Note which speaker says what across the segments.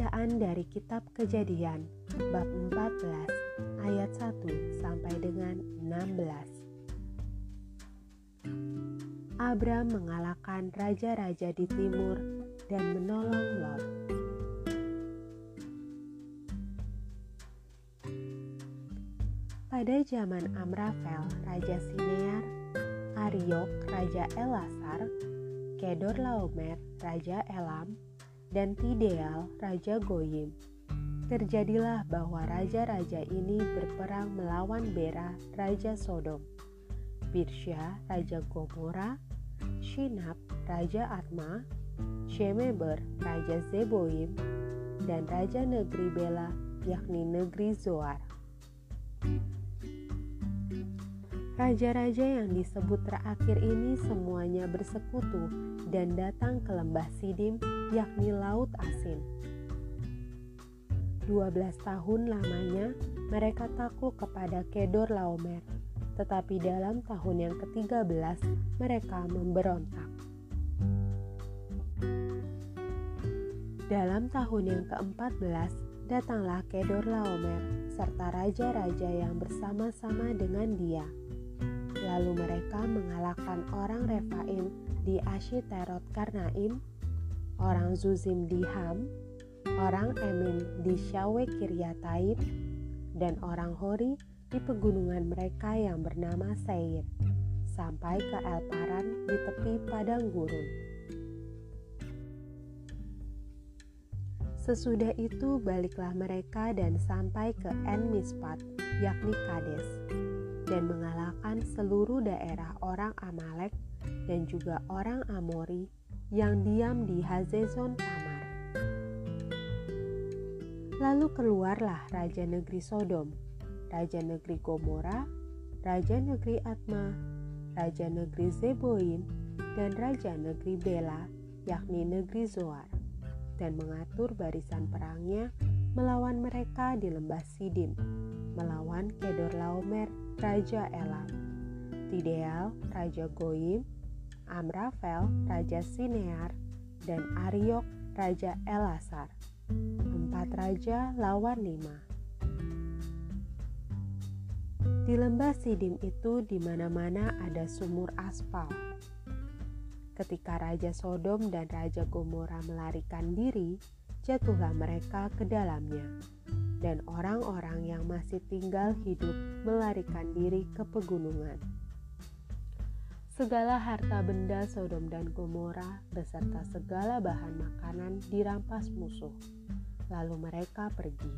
Speaker 1: Bacaan dari kitab Kejadian bab 14 ayat 1 sampai dengan 16. Abram mengalahkan raja-raja di timur dan menolong Lot. Pada zaman Amrafel, Raja Sinear, Ariok, Raja Elasar, Kedor Laomer, Raja Elam, dan Tideal, Raja Goyim. Terjadilah bahwa raja-raja ini berperang melawan Bera, Raja Sodom, Birsya, Raja Gomora, Shinab, Raja Atma, Shemeber, Raja Zeboim, dan Raja Negeri Bela, yakni Negeri Zoar. Raja-raja yang disebut terakhir ini semuanya bersekutu dan datang ke lembah Sidim, yakni Laut Asin. 12 tahun lamanya mereka takluk kepada Kedor Laomer, tetapi dalam tahun yang ke-13 mereka memberontak. Dalam tahun yang ke-14 datanglah Kedor Laomer serta raja-raja yang bersama-sama dengan dia Lalu mereka mengalahkan orang Refaim di Ashiterot Karnaim, orang Zuzim di Ham, orang Emim di Syawe Kiryataim, dan orang Hori di pegunungan mereka yang bernama Seir, sampai ke Elparan di tepi padang gurun. Sesudah itu baliklah mereka dan sampai ke En Mispat, yakni Kades dan mengalahkan seluruh daerah orang Amalek dan juga orang Amori yang diam di Hazezon Tamar. Lalu keluarlah raja negeri Sodom, raja negeri Gomora, raja negeri Atma, raja negeri Zeboim, dan raja negeri Bela, yakni negeri Zoar, dan mengatur barisan perangnya melawan mereka di lembah Sidim, melawan Kedor Laomer Raja Elam, Tideal, Raja Goim, Amrafel, Raja Sinear, dan Ariok, Raja Elasar. Empat raja lawan lima. Di lembah Sidim itu di mana-mana ada sumur aspal. Ketika Raja Sodom dan Raja Gomora melarikan diri, jatuhlah mereka ke dalamnya dan orang-orang yang masih tinggal hidup melarikan diri ke pegunungan. Segala harta benda Sodom dan Gomora beserta segala bahan makanan dirampas musuh, lalu mereka pergi.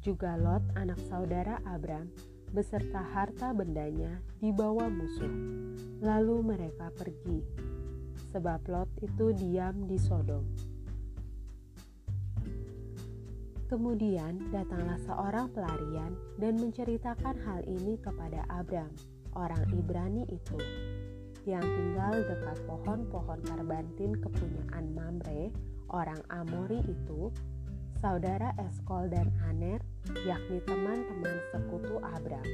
Speaker 1: Juga Lot, anak saudara Abram, beserta harta bendanya dibawa musuh, lalu mereka pergi, sebab Lot itu diam di Sodom. Kemudian datanglah seorang pelarian dan menceritakan hal ini kepada Abram, orang Ibrani itu, yang tinggal dekat pohon-pohon karbantin kepunyaan Mamre, orang Amori itu, saudara Eskol dan Aner, yakni teman-teman sekutu Abram.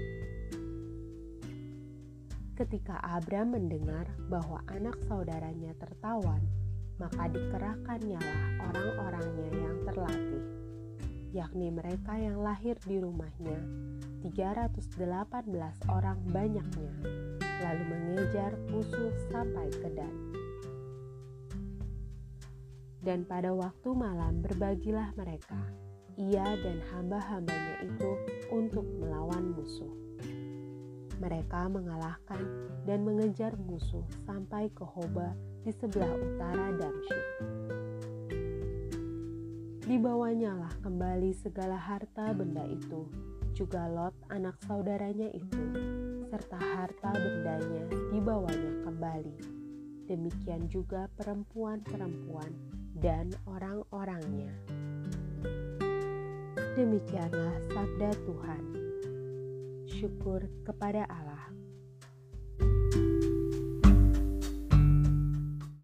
Speaker 1: Ketika Abram mendengar bahwa anak saudaranya tertawan, maka dikerahkannya lah orang-orangnya yang terlatih yakni mereka yang lahir di rumahnya, 318 orang banyaknya, lalu mengejar musuh sampai ke Dan. Dan pada waktu malam berbagilah mereka, ia dan hamba-hambanya itu untuk melawan musuh. Mereka mengalahkan dan mengejar musuh sampai ke Hoba di sebelah utara Damsyik. Dibawanya lah kembali segala harta benda itu, juga Lot anak saudaranya itu, serta harta bendanya dibawanya kembali. Demikian juga perempuan-perempuan dan orang-orangnya. Demikianlah sabda Tuhan. Syukur kepada Allah.